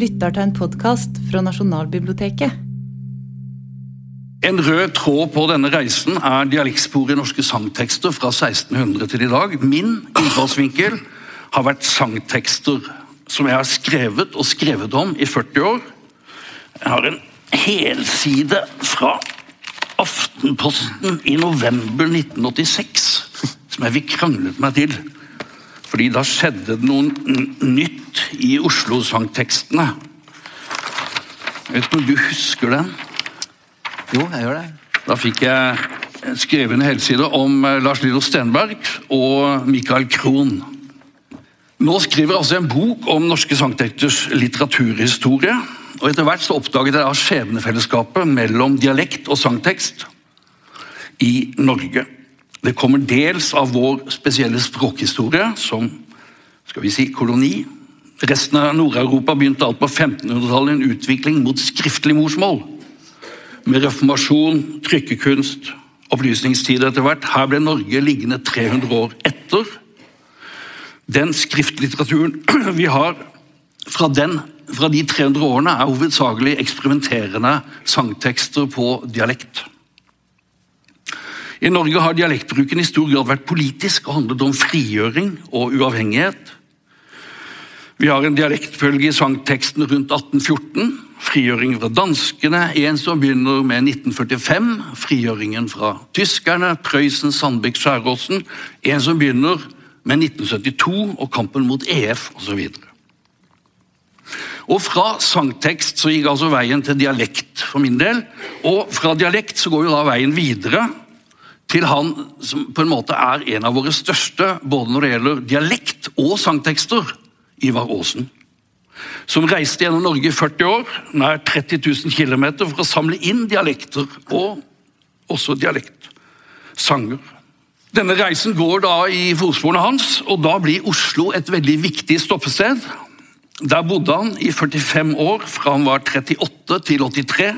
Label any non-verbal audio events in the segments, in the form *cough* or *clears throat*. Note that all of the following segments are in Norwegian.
lytter til en podkast fra Nasjonalbiblioteket. En rød tråd på denne reisen er dialektspor i norske sangtekster fra 1600 til i dag. Min innfallsvinkel har vært sangtekster som jeg har skrevet og skrevet om i 40 år. Jeg har en helside fra Aftenposten i november 1986 som jeg fikk kranglet meg til. Fordi da skjedde det noe nytt i Oslo-sangtekstene. Jeg vet ikke om du husker den? Jo, jeg gjør det. Da fikk jeg skrevet en helside om eh, Lars Lillo Stenberg og Michael Krohn. Nå skriver jeg altså en bok om norske sangtekters litteraturhistorie. og Etter hvert så oppdaget jeg skjebnefellesskapet mellom dialekt og sangtekst i Norge. Det kommer dels av vår spesielle språkhistorie som skal vi si, koloni. Resten av Nord-Europa begynte alt på 1500-tallet en utvikling mot skriftlig morsmål med reformasjon, trykkekunst, opplysningstid etter hvert. Her ble Norge liggende 300 år etter. Den skriftlitteraturen *clears throat* vi har fra, den, fra de 300 årene, er hovedsakelig eksperimenterende sangtekster på dialekt. I Norge har dialektbruken i stor grad vært politisk og handlet om frigjøring og uavhengighet. Vi har en dialektfølge i sangteksten rundt 1814. Frigjøring fra danskene, en som begynner med 1945. Frigjøringen fra tyskerne, Prøysen, Sandvik, Skjæråsen. En som begynner med 1972 og kampen mot EF osv. Og Fra sangtekst så gikk altså veien til dialekt for min del. Og fra dialekt så går jo da veien videre til han som på en måte er en av våre største, både når det gjelder dialekt og sangtekster, Ivar Aasen. Som reiste gjennom Norge i 40 år, nær 30 000 km, for å samle inn dialekter og også dialektsanger. Denne reisen går da i fotsporene hans, og da blir Oslo et veldig viktig stoppested. Der bodde han i 45 år, fra han var 38 til 83.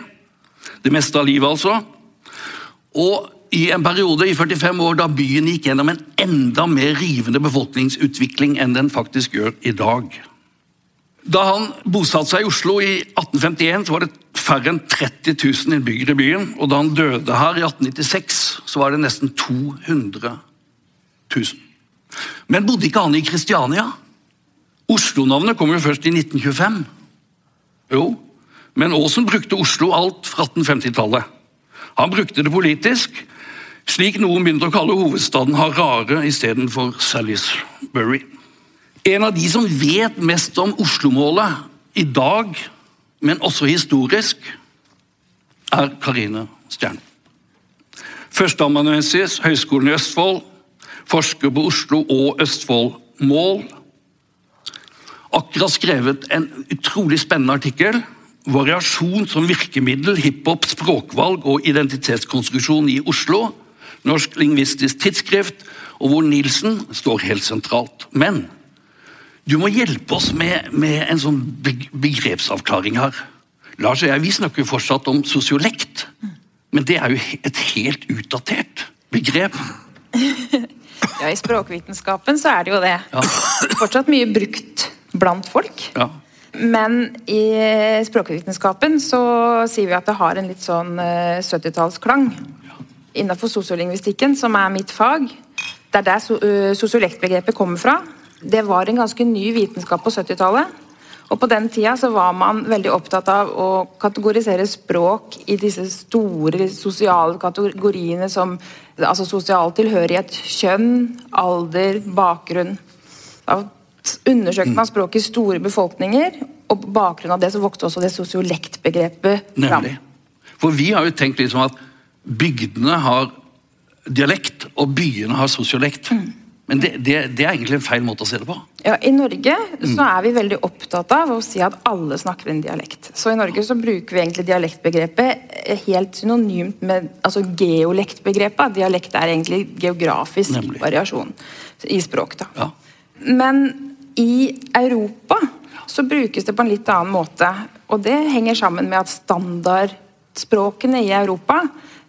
Det meste av livet, altså. Og i en periode i 45 år da byen gikk gjennom en enda mer rivende befolkningsutvikling enn den faktisk gjør i dag. Da han bosatte seg i Oslo i 1851, så var det færre enn 30 000 innbyggere i byen. Og da han døde her i 1896, så var det nesten 200 000. Men bodde ikke han i Kristiania? Oslo-navnet kom jo først i 1925. Jo, men Aasen brukte Oslo alt fra 1850-tallet. Han brukte det politisk, slik noen begynte å kalle hovedstaden Harare istedenfor Salisbury. En av de som vet mest om Oslo-målet i dag, men også historisk, er Karine Stjern. Førsteamanuensis, Høgskolen i Østfold, forsker på Oslo og Østfold mål. Akkurat skrevet en utrolig spennende artikkel. 'Variasjon som virkemiddel, hiphop, språkvalg og identitetskonstruksjon i Oslo'. Norsk lingvistisk tidsskrift, og hvor Nilsen står helt sentralt. Men du må hjelpe oss med, med en sånn begrepsavklaring her. Lars og jeg vi snakker jo fortsatt om sosiolekt, men det er jo et helt utdatert begrep. *laughs* Ja, I språkvitenskapen så er det jo det. Ja. Fortsatt mye brukt blant folk. Ja. Men i språkvitenskapen så sier vi at det har en litt sånn 70-tallsklang. Innenfor sosiolingvistikken, som er mitt fag, det er der sosiolektbegrepet kommer fra. Det var en ganske ny vitenskap på 70-tallet. Og På den tida så var man veldig opptatt av å kategorisere språk i disse store sosiale kategoriene som altså sosial tilhørighet, kjønn, alder, bakgrunn. Da undersøkte man språk i store befolkninger, og på bakgrunn av det så vokste også det sosiolektbegrepet fram. Nemlig. For vi har jo tenkt liksom at bygdene har dialekt, og byene har sosiolekt. Mm. Men det, det, det, er egentlig en feil måte å se det på. Ja, I Norge så mm. er vi veldig opptatt av å si at alle snakker en dialekt. Så i Norge så bruker vi egentlig dialektbegrepet helt synonymt med altså geolektbegrepet. Dialekt er egentlig geografisk Nemlig. variasjon i språk. da. Ja. Men i Europa så brukes det på en litt annen måte. Og det henger sammen med at standardspråkene i Europa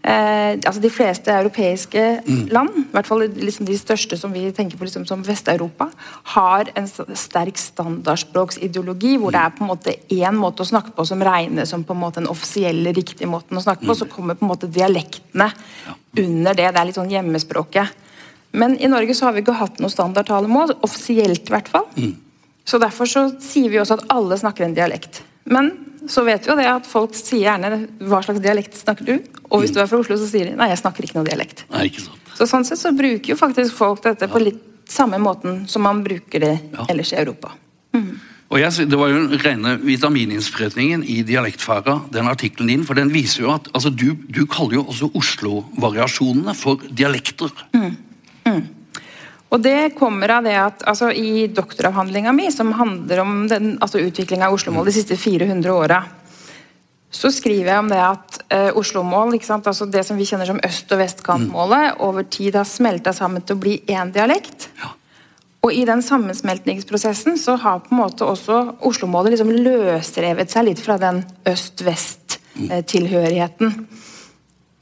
Eh, altså De fleste europeiske mm. land, i hvert fall liksom de største som vi tenker på liksom som Vest-Europa, har en sterk standardspråksideologi hvor det er på en måte én måte å snakke på som regnes som på en måte den offisielle, riktige måten å snakke på. Så kommer på en måte dialektene under det. Det er litt sånn hjemmespråket. Men i Norge så har vi ikke hatt noe standardtalemål, offisielt i hvert fall. Mm. Så derfor så sier vi også at alle snakker en dialekt. Men så vet vi jo det at folk sier gjerne 'hva slags dialekt snakker du?' Og hvis du er fra Oslo, så sier de 'nei, jeg snakker ikke noe dialekt'. Nei, ikke sant. Så sånn sett så bruker jo faktisk folk dette på litt samme måten som man bruker det ja. ellers i Europa. Mm. Og jeg, Det var jo den rene vitamininnsprøytningen i dialektfaga, den artikkelen din. For den viser jo at altså, du, du kaller jo også Oslo-variasjonene for dialekter. Mm. Mm. Og det kommer av det at altså, I doktoravhandlinga mi, som handler om den, altså, utviklinga av Oslo-mål de siste 400 åra, så skriver jeg om det at eh, Oslo-mål, altså det som vi kjenner som øst- og vestkantmålet, mm. over tid har smelta sammen til å bli én dialekt. Ja. Og i den sammensmeltningsprosessen så har på en måte også Oslo-målet liksom løsrevet seg litt fra den øst-vest-tilhørigheten.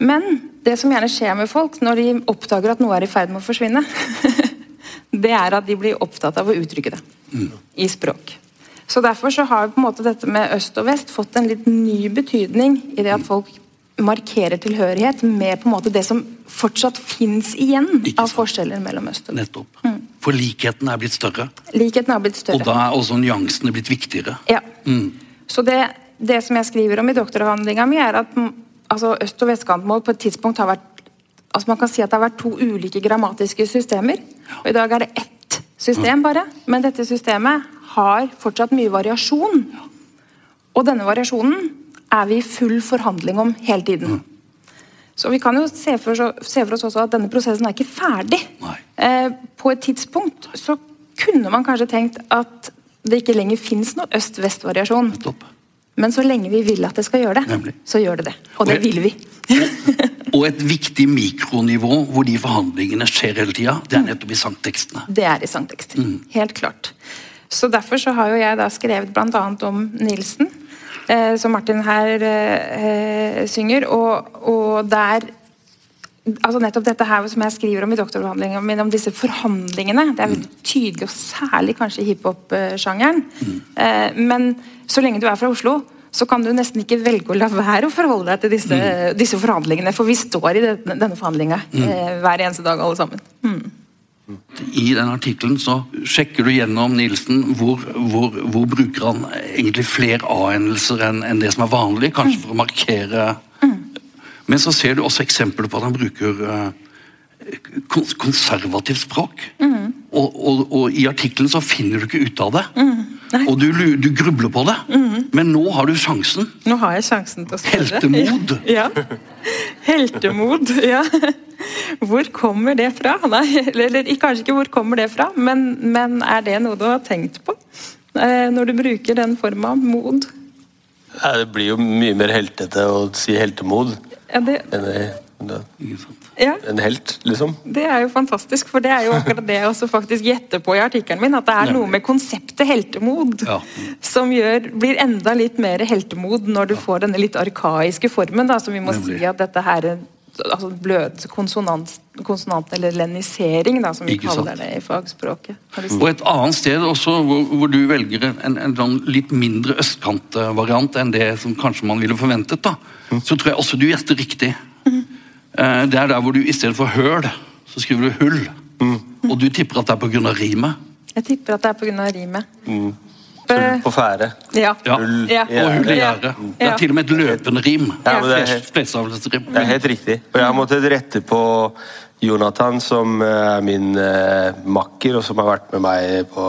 Men det som gjerne skjer med folk når de oppdager at noe er i ferd med å forsvinne, *laughs* det er at de blir opptatt av å uttrykke det mm. i språk. Så Derfor så har på en måte dette med øst og vest fått en litt ny betydning i det at folk markerer tilhørighet med på en måte det som fortsatt fins igjen av forskjeller mellom øst og vest. Nettopp. Mm. For likheten er blitt større. Likheten er blitt større. Og da er også nyansene blitt viktigere. Ja. Mm. Så det, det, som jeg skriver om i doktoravhandlinga mi, er at altså, øst- og vestkantmål på et tidspunkt har vært altså Man kan si at det har vært to ulike grammatiske systemer. Og I dag er det ett system, bare. Men dette systemet har fortsatt mye variasjon. Og denne variasjonen er vi i full forhandling om hele tiden. Så vi kan jo se for, se for oss også at denne prosessen er ikke ferdig. Eh, på et tidspunkt så kunne man kanskje tenkt at det ikke lenger fins noe øst-vest-variasjon. Men så lenge vi vil at det skal gjøre det, Nemlig. så gjør det det. Og det vil vi. *laughs* og et viktig mikronivå hvor de forhandlingene skjer hele tida, det er nettopp i sangtekstene. Det er i sangtekster. Mm. Helt klart. Så Derfor så har jo jeg da skrevet bl.a. om Nilsen, eh, som Martin her eh, synger. Og, og, der altså Nettopp dette her som jeg skriver om i doktoravhandlingen min, om disse forhandlingene. Det er veldig tydelig, og særlig kanskje i hiphop-sjangeren. Mm. Eh, men så lenge du er fra Oslo, så kan du nesten ikke velge å la være å forholde deg til disse, mm. disse forhandlingene. For vi står i denne, denne forhandlinga mm. eh, hver eneste dag, alle sammen. Mm. I den artikkelen så sjekker du gjennom Nilsen hvor, hvor, hvor bruker han egentlig flere A-endelser enn en det som er vanlig, kanskje for å markere Men så ser du også eksempler på at han bruker uh, konservativt språk. Mm. Og, og, og, i artikkelen så finner du ikke ut av det. Mm. Og du, du, grubler på det. Mm. Men nå har du sjansen. Nå har jeg sjansen til å spørre. Heltemod. *laughs* Ja. Heltemod, ja. Hvor kommer det fra? Nei, eller kanskje ikke hvor kommer det fra, men, men, er det noe du har tenkt på eh, når du bruker den forma mod? Ja, det blir jo mye mer heltete å si heltemod ja, det... ja. en helt, liksom. Det er jo fantastisk, for det er jo akkurat det jeg også faktisk gjetter på i artikkelen min. At det er noe med konseptet heltemod ja. som gjør, blir enda litt mer heltemod når du får denne litt arkaiske formen, da, som vi må si at dette her altså blød konsonant, konsonant, eller lenisering, da, som vi Ikke kaller sant? det i fagspråket. Og et annet sted også, hvor, hvor du velger en, en, en litt mindre østkantvariant enn det som kanskje man ville forventet, da, mm. så tror jeg også du gjetter riktig. Mm. Det er der hvor du i stedet for høl, så skriver du hull. Mm. Og du tipper at det er pga. rimet? Jeg tipper at det er pga. rimet. Mm. Hull på fære. Ja. Hull ja. og hull i gjerdet. Det er til og med et løpende rim. Ja, det, er helt, det er helt riktig. Og jeg har måttet rette på Jonathan, som eh, er min uh, makker, og som har vært med meg på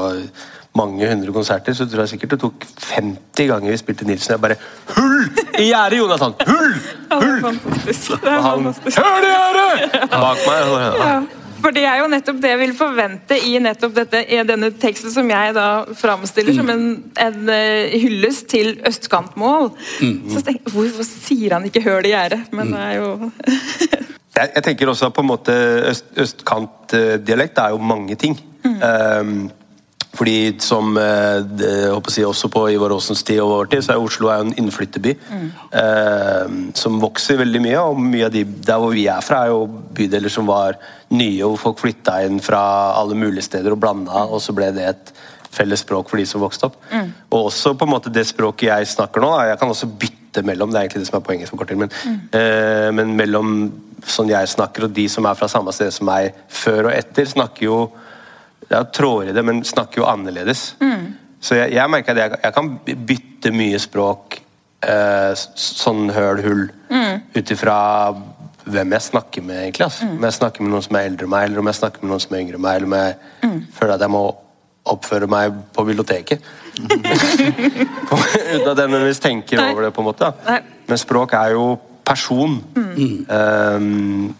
mange hundre konserter, så tror jeg sikkert det tok 50 ganger vi spilte Nilsen. Jeg bare Hull i gjerdet, Jonathan! Hull! Hull! Ja, han Høl i gjerdet! Bak meg. Ja. For det er jo nettopp det jeg vil forvente i nettopp dette, i denne teksten som jeg da framstiller mm. som en, en uh, hyllest til østkantmål. Mm. Så tenker jeg, Hvorfor sier han ikke 'høl i gjerdet'? Men det er jo *laughs* jeg, jeg, tenker også på en måte øst, Østkantdialekt er jo mange ting. Mm. Um, Fordi som det, håper jeg, også på Ivar Aasens tid og vår tid, så er Oslo er en innflytterby mm. eh, som vokser veldig mye. Og mye av de der hvor vi er fra, er jo bydeler som var nye, hvor folk flytta inn fra alle mulige steder og blanda, og så ble det et felles språk for de som vokste opp. Mm. Og også på en måte det språket jeg snakker nå, jeg kan også bytte mellom, det er egentlig det som er poenget som korter, men, mm. eh, men mellom sånn jeg snakker og de som er fra samme sted som meg før og etter, snakker jo jeg trår i det, men snakker jo annerledes. Mm. Så jeg, jeg, merker at jeg, jeg, kan bytte mye språk eh, sånn høl hull mm. ut ifra hvem jeg snakker med, egentlig. Altså. Mm. Om jeg snakker med noen som er eldre enn meg, eller om jeg snakker med noen som er yngre enn meg, eller om jeg mm. føler at jeg må oppføre meg på biblioteket. *laughs* Uten at jeg nødvendigvis tenker Nei. over det, på en måte. Men språk er jo person. Mm. Um,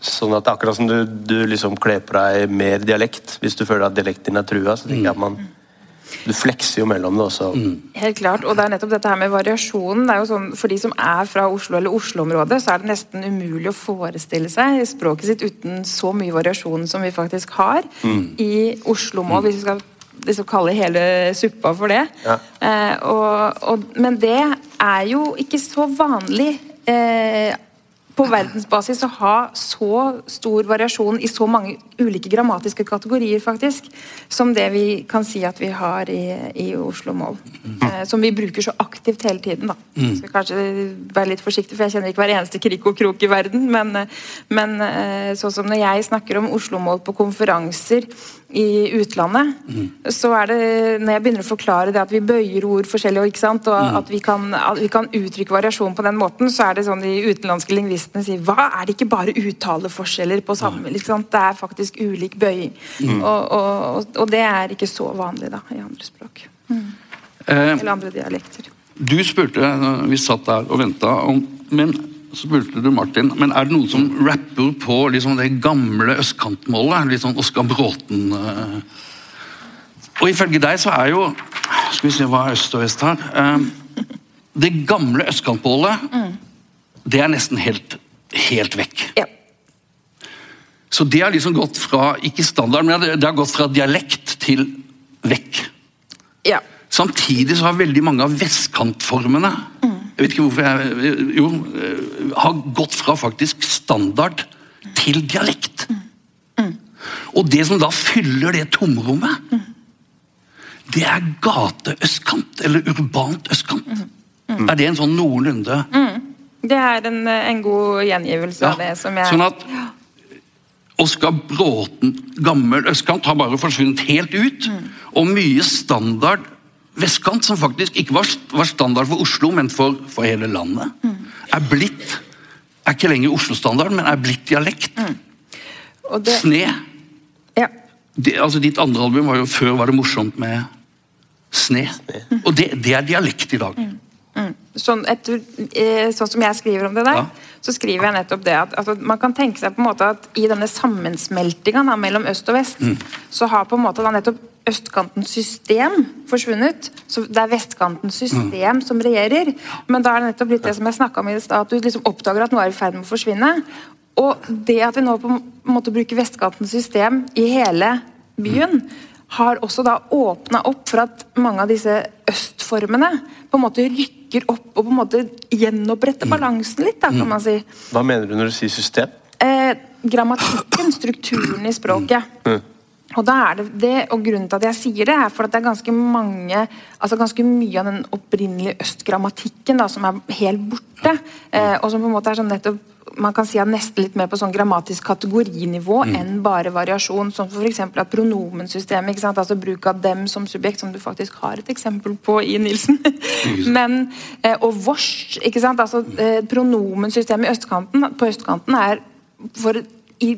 sånn at akkurat som du, du liksom kler på deg mer dialekt hvis du føler at dialekten din er trua, så tenker jeg at man du flekser jo mellom det også. Mm. Helt klart. Og det er nettopp dette her med variasjonen. det er jo sånn, For de som er fra Oslo eller Oslo-området, så er det nesten umulig å forestille seg språket sitt uten så mye variasjon som vi faktisk har mm. i Oslo-mål. hvis vi skal liksom kalle hele suppa for det. Ja. Eh, og, og, men det er jo ikke så vanlig eh, på verdensbasis å ha så stor variasjon i så mange ulike grammatiske kategorier, faktisk, som det vi kan si at vi har i, i Oslo-mål. Eh, som vi bruker så aktivt hele tiden. da. Mm. Skal kanskje være litt forsiktig, for jeg kjenner ikke hver eneste krik og krok i verden, men, men eh, sånn som når jeg snakker om Oslo-mål på konferanser i utlandet, mm. så er det når jeg begynner å forklare det at vi bøyer ord forskjellig, og, og mm. at, vi kan, at, vi kan, uttrykke variasjon på den måten, så er det sånn de utenlandske lingvistene sier Hva, er det ikke bare uttaleforskjeller på samme liksom? Det er faktisk ulik bøying. Mm. Og, og, og, det er ikke så vanlig da, i andre språk. Mm. Eh, Eller andre dialekter. Du spurte, vi satt der og venta, men så spurte du Martin men er det noen som rapper på liksom det gamle østkantmålet. Litt sånn Oskar Bråten uh... Og ifølge deg så er jo Skal vi se hva er øst og vest her. Eh, det gamle østkantmålet, mm. Det er nesten helt, helt vekk. Ja. Så det har liksom gått fra ikke standard, men det har gått fra dialekt til vekk. Ja. Samtidig så har veldig mange av vestkantformene mm jeg vet ikke hvorfor jeg jo, eh, har gått fra faktisk standard til dialekt. Og det som da fyller det tomrommet, det er gateøstkant, eller urbant østkant. Er det en sånn noenlunde Det er en, en god gjengivelse ja, av det som jeg Sånn at Oskar Bråten, gammel østkant, har bare forsvunnet helt ut. Og mye standard vestkant, som faktisk ikke var, var standard for Oslo, men for, for hele landet, mm. er blitt er ikke lenger Oslo-standard, men er blitt dialekt. Mm. Det, Sne. Ja. Det, altså Ditt andre album var jo før var det morsomt med sne. Mm. Og det, det, er dialekt i dag. Mm. Mm. Sånn, etter, eh, sånn, som jeg skriver om det der, ja. så skriver jeg nettopp det at altså, man kan tenke seg på en måte at i denne sammensmeltinga mellom øst og vest, mm. så har på en måte da nettopp østkantens system forsvunnet. Så det er vestkantens system mm. som regjerer. Men da er det nettopp litt det som jeg snakka om i stad, at du liksom oppdager at noe er i ferd med å forsvinne. Og det at vi nå på en måte bruker vestkantens system i hele byen, har også da åpna opp for at mange av disse østformene på en måte rykker opp og på en måte gjenoppretter mm. balansen litt, da, kan mm. man si. Hva mener du når du sier system? Eh, grammatikken, strukturen i språket. Mm. Og da er det, det, og Grunnen til at jeg sier det, er for at det er ganske mange, altså ganske mye av den opprinnelige østgrammatikken da, som er helt borte. Eh, og som på en måte er sånn nettopp man kan si er nesten litt mer på sånn grammatisk kategorinivå mm. enn bare variasjon. Som f.eks. at pronomensystemet, ikke sant? altså bruk av dem som subjekt, som du faktisk har et eksempel på i Nilsen. *laughs* Men, eh, og vårs, ikke sant? altså eh, Pronomensystemet i østkanten, på østkanten er for i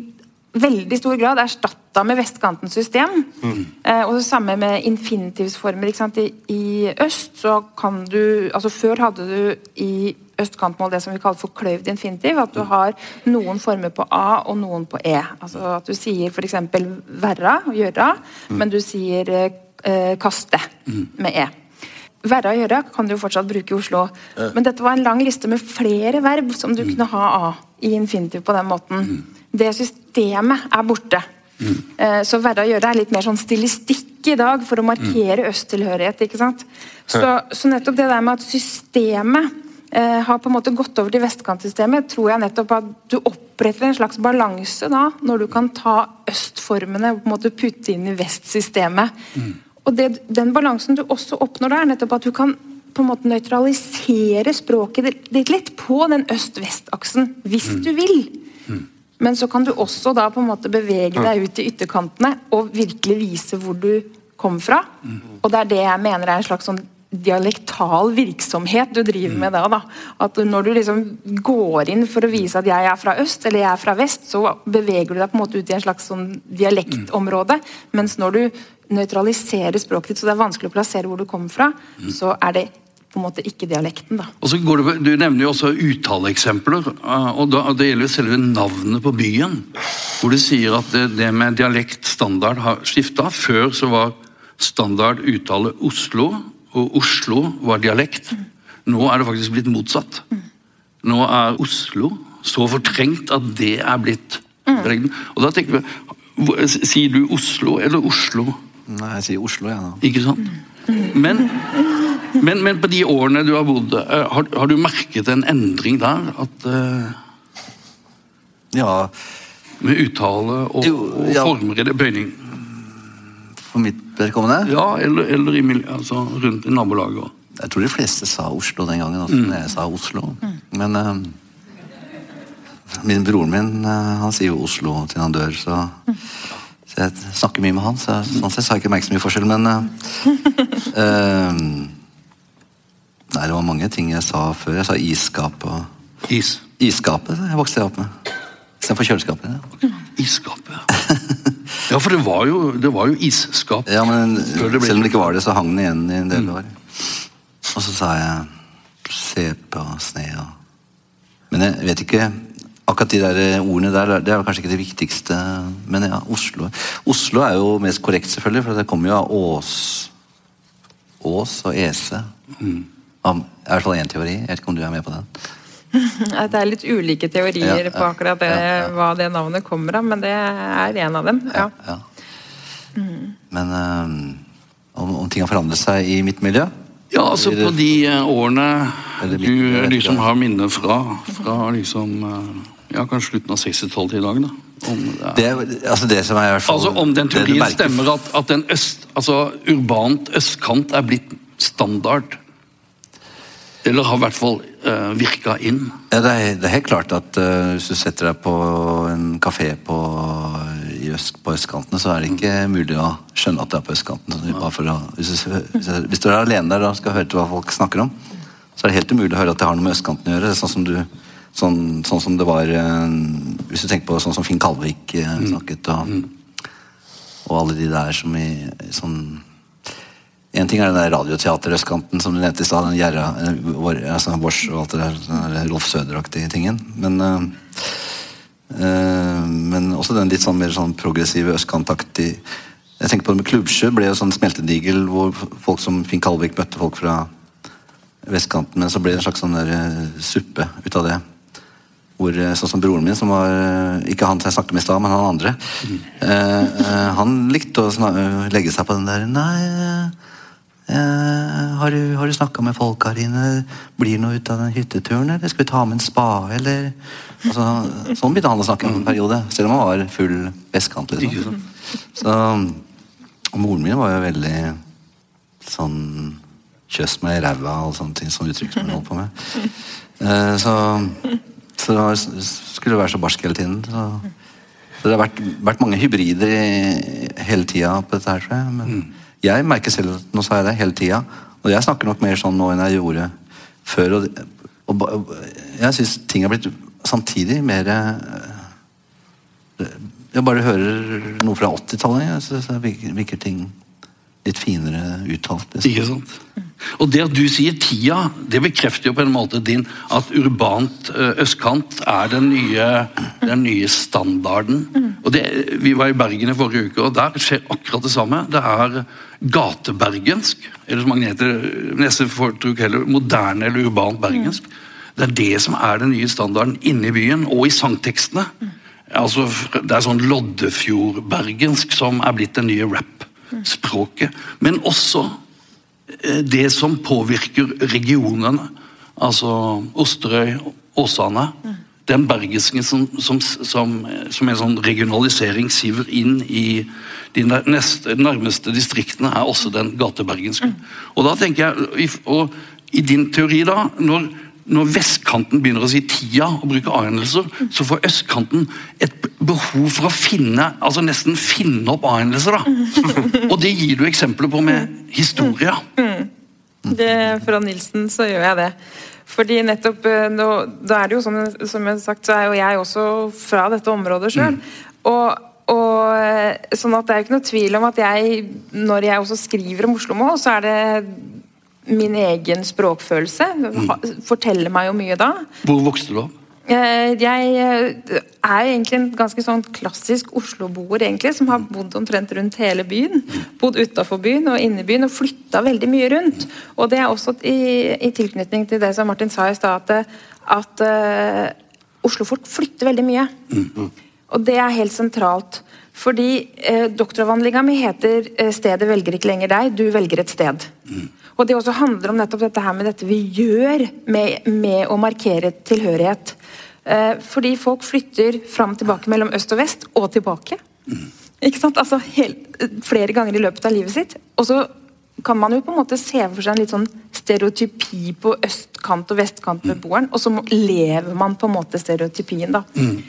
veldig stor grad erstatta med vestkantens system. Mm. Eh, og det samme med infinitivsformer. I, I, øst så kan du altså Før hadde du i østkantmål det som vi kaller for kløyvd infinitiv. At du har noen former på A og noen på E. Altså At du sier f.eks. verra, gjøra, mm. men du sier eh, kaste mm. med E. Verra og gjøre kan du jo fortsatt bruke i Oslo. Men dette var en lang liste med flere verb som du mm. kunne ha A i infinitiv på den måten. Mm det systemet er borte. Mm. Så være å gjøre er litt mer sånn stilistikk i dag for å markere østtilhørighet. ikke sant? Så, så nettopp det der med at systemet eh, har på en måte gått over til vestkantsystemet, tror jeg nettopp at du oppretter en slags balanse da, når du kan ta østformene og på en måte putte inn i vestsystemet. Mm. Og det, Den balansen du også oppnår der, nettopp at du kan på en måte nøytralisere språket ditt litt på den øst-vest-aksen, hvis mm. du vil. Mm. Men så kan du også da på en måte bevege deg ut i ytterkantene og virkelig vise hvor du kom fra. Mm. Og det er det jeg mener er en slags sånn dialektal virksomhet du driver med da, da. At når du liksom går inn for å vise at jeg er fra øst eller jeg er fra vest, så beveger du deg på en måte ut i en slags sånn dialektområde. Mens når du nøytraliserer språket ditt, så det er vanskelig å plassere hvor du kommer fra, så er det på en måte ikke dialekten. da. Og så går det, Du nevner jo også uttaleeksempler. og da, Det gjelder jo selve navnet på byen. Hvor du sier at det, det med dialekt standard har skifta. Før så var standard uttale Oslo, og Oslo var dialekt. Nå er det faktisk blitt motsatt. Nå er Oslo så fortrengt at det er blitt dialekten. Og da tenker vi, Sier du Oslo eller Oslo? Nei, jeg sier Oslo, jeg. Ja, Ikke sant? Men, men, men, på de årene du har bodd, eh, har, har du merket en endring der? At uh, Ja. Med uttale og, jo, ja. og former eller bøyning? For mitt vedkommende? Ja, eller, eller i altså, rundt i nabolaget. Også. Jeg tror de fleste sa Oslo den gangen, også, mm. når jeg sa Oslo. Mm. Men uh, min broren min uh, han sier jo Oslo til han dør, så, mm. Så jeg snakker mye med han. Så, sånn sett har jeg ikke merket så mye forskjell, men uh, *laughs* Nei, det var mange ting jeg sa før. Jeg sa isskap og Is? Isskapet jeg vokste jeg opp med. Istedenfor kjøleskapet. Ja. Isskapet, ja. ja, for det var jo, det var jo isskap. Ja, men Selv om det ikke var det, så hang den igjen i en del mm. år. Og så sa jeg CP og sne og Men jeg vet ikke Akkurat de der ordene der, det er kanskje ikke det viktigste. Men ja, Oslo Oslo er jo mest korrekt, selvfølgelig, for det kommer jo av Ås Ås og Ese. Mm. I hvert fall én teori. Jeg vet ikke om du er med på den? *laughs* Det er litt ulike teorier ja, på akkurat det, hva det navnet kommer av, men det er en av dem. ja. Mm. Men um, om, om, ting har forandret seg i mitt miljø? Ja, altså på de uh, årene du liksom har minner fra, fra liksom uh, ja, kanskje slutten av 60-tallet i dag, da. Om, ja. det, altså det som er i hvert fall Altså Om den teorien stemmer at, at den øst, altså urbant østkant er blitt standard eller har i hvert fall uh, virka inn. Ja, det, er, det, er, helt klart at uh, hvis du setter deg på en kafé på, øst, på østkanten, så er det ikke mm. mulig å skjønne at det er på østkanten. Å, hvis, du, hvis, hvis, du, er alene der og skal høre til hva folk snakker om, så er det helt umulig å høre at det har noe med østkanten å gjøre. Sånn som, du, sånn, sånn som det var uh, Hvis du tenker på sånn som Finn Kalvik mm. snakket, og, mm. og alle de der som i sånn en ting er den der radioteaterøstkanten som du nevnte i stad. den Gjerra, eh, altså Vårs og alt det der, den Rolf Søder-aktige tingen. Men, øh, men også den litt sånn mer sånn progressive østkantaktig Jeg tenker på det med Klubbsjø. ble jo sånn smeltedigel hvor folk som Finn Kalvik møtte folk fra vestkanten. Men så ble det en slags sånn der, suppe ut av det. Hvor, sånn som broren min, som var ikke han som jeg snakket med i stad, men han andre. Mm. han likte å legge seg på den der Nei Eh, har du, har du snakka med folk her inne? Blir det noe ut av den hytteturen? Eller skal vi ta med en spade, eller altså, Sånn begynte han å snakke en periode. Selv om han var full vestkant. Liksom. Så, moren min var jo veldig sånn Kjøss meg i ræva og sånne ting som uttrykk som hun holdt på med. Eh, så, så det skulle være så barsk hele tiden. Så, så det har vært, vært mange hybrider hele tida på dette her, tror jeg. Men, mm. Jeg merker selv nå sa jeg det hele tida, og jeg snakker nok mer sånn nå enn jeg gjorde før. Og, og jeg syns ting har blitt samtidig mer eh, Jeg bare hører noe fra 80-tallet, så virker ting litt finere uttalt. Liksom. Ikke sant? Og det at du sier tida, det bekrefter jo på en måte din at urbant eh, østkant er den nye, den nye standarden. Mm. Og det, Vi var i Bergen i forrige uke, og der skjer akkurat det samme. Det er gatebergensk, eller som Agnete Nesse foretruk heller, moderne eller urbant bergensk. Mm. Det er det som er den nye standarden inne i byen, og i sangtekstene. Altså, det er sånn Loddefjord-bergensk som er blitt den nye rap språket. Men også eh, det som påvirker regionene. Altså Osterøy, Åsane. Den bergisken som, som, som, som en sånn regionalisering siver inn i de neste, nærmeste distriktene, er også den gatebergenske. Og da tenker jeg, og i din teori da, når når vestkanten begynner å si tida og bruke a-endelser, så får østkanten et behov for å finne altså nesten finne opp a-endelser. Og det gir du eksempler på med historia. Det, fra Nilsen så gjør jeg det. Fordi nettopp eh, Da er det jo sånn, som jeg har sagt, så er jo jeg også fra dette området sjøl. Mm. Og, og, eh, sånn at det er jo ikke noe tvil om at jeg, når jeg også skriver om Oslo nå, så er det min egen språkfølelse. Forteller meg jo mye da. Hvor vokste du opp? Eh, jeg eh, er egentlig en ganske sånn klassisk Oslo-boer, egentlig, som har bodd omtrent rundt hele byen. Bodd utafor byen og inne i byen og flytta veldig mye rundt. Og det er også i, i tilknytning til det som Martin sa i stad, at, at uh, Oslo fort flytter veldig mye. Og det er helt sentralt. Fordi eh, doktoravhandlinga mi heter 'Stedet velger ikke lenger deg, du velger et sted'. Og det også handler om nettopp dette her med dette vi gjør med, med å markere tilhørighet. Eh, fordi folk flytter fram og tilbake mellom øst og vest, og tilbake. Ikke sant? Altså helt, Flere ganger i løpet av livet sitt. Og så kan man jo på en måte se for seg en litt sånn stereotypi på østkant og vestkant mm. og så lever man på en måte stereotypien, da. Mm.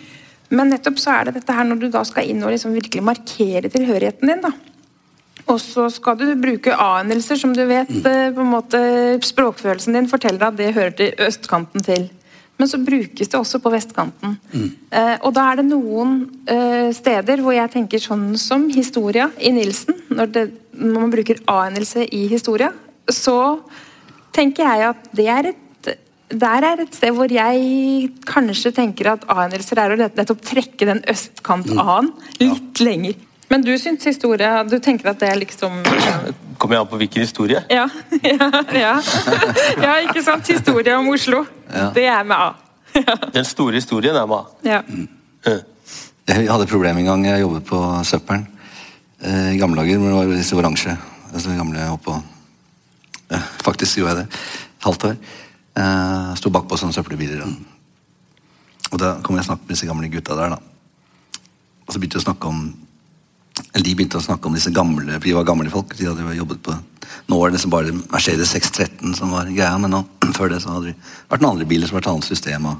Men nettopp så er det dette her når du da skal inn og liksom virkelig markere tilhørigheten din, da. Og så skal du bruke a-endelser, som du vet. Mm. Eh, på en måte Språkfølelsen din forteller at det hører til østkanten til. Men så brukes det også på vestkanten. Mm. Eh, og da er det noen eh, steder hvor jeg tenker sånn som historia i Nilsen. Når, det, når man bruker a-endelse i historia, så tenker jeg at det er et der er et sted hvor jeg kanskje tenker at a-endelser er å nettopp trekke den østkant-a-en mm. litt ja. lenger. Men du syns historie Du tenker at det er liksom Kommer jeg an på hvilken historie? Ja, *laughs* ja, ja. ja ikke sant? Historie om Oslo. Ja. Det er med A. Den store historien er med A. Ja. Mm. Jeg hadde et problem en gang jeg jobbet på Søppelen. Eh, I gamle dager hvor det var disse oransje altså gamle oppå Faktisk gjorde jeg det. Halvt år. Eh, Sto bakpå sånne søppelbiler. Og da kom jeg og snakket med disse gamle gutta der. da. Og så begynte jeg å snakke om eller De begynte å snakke om disse gamle for de var gamle folk. de hadde jobbet på, Nå var det liksom bare Mercedes 613 som var greia, men nå, *clears throat* før det så hadde det vært noen andre biler som var et annet system. Og,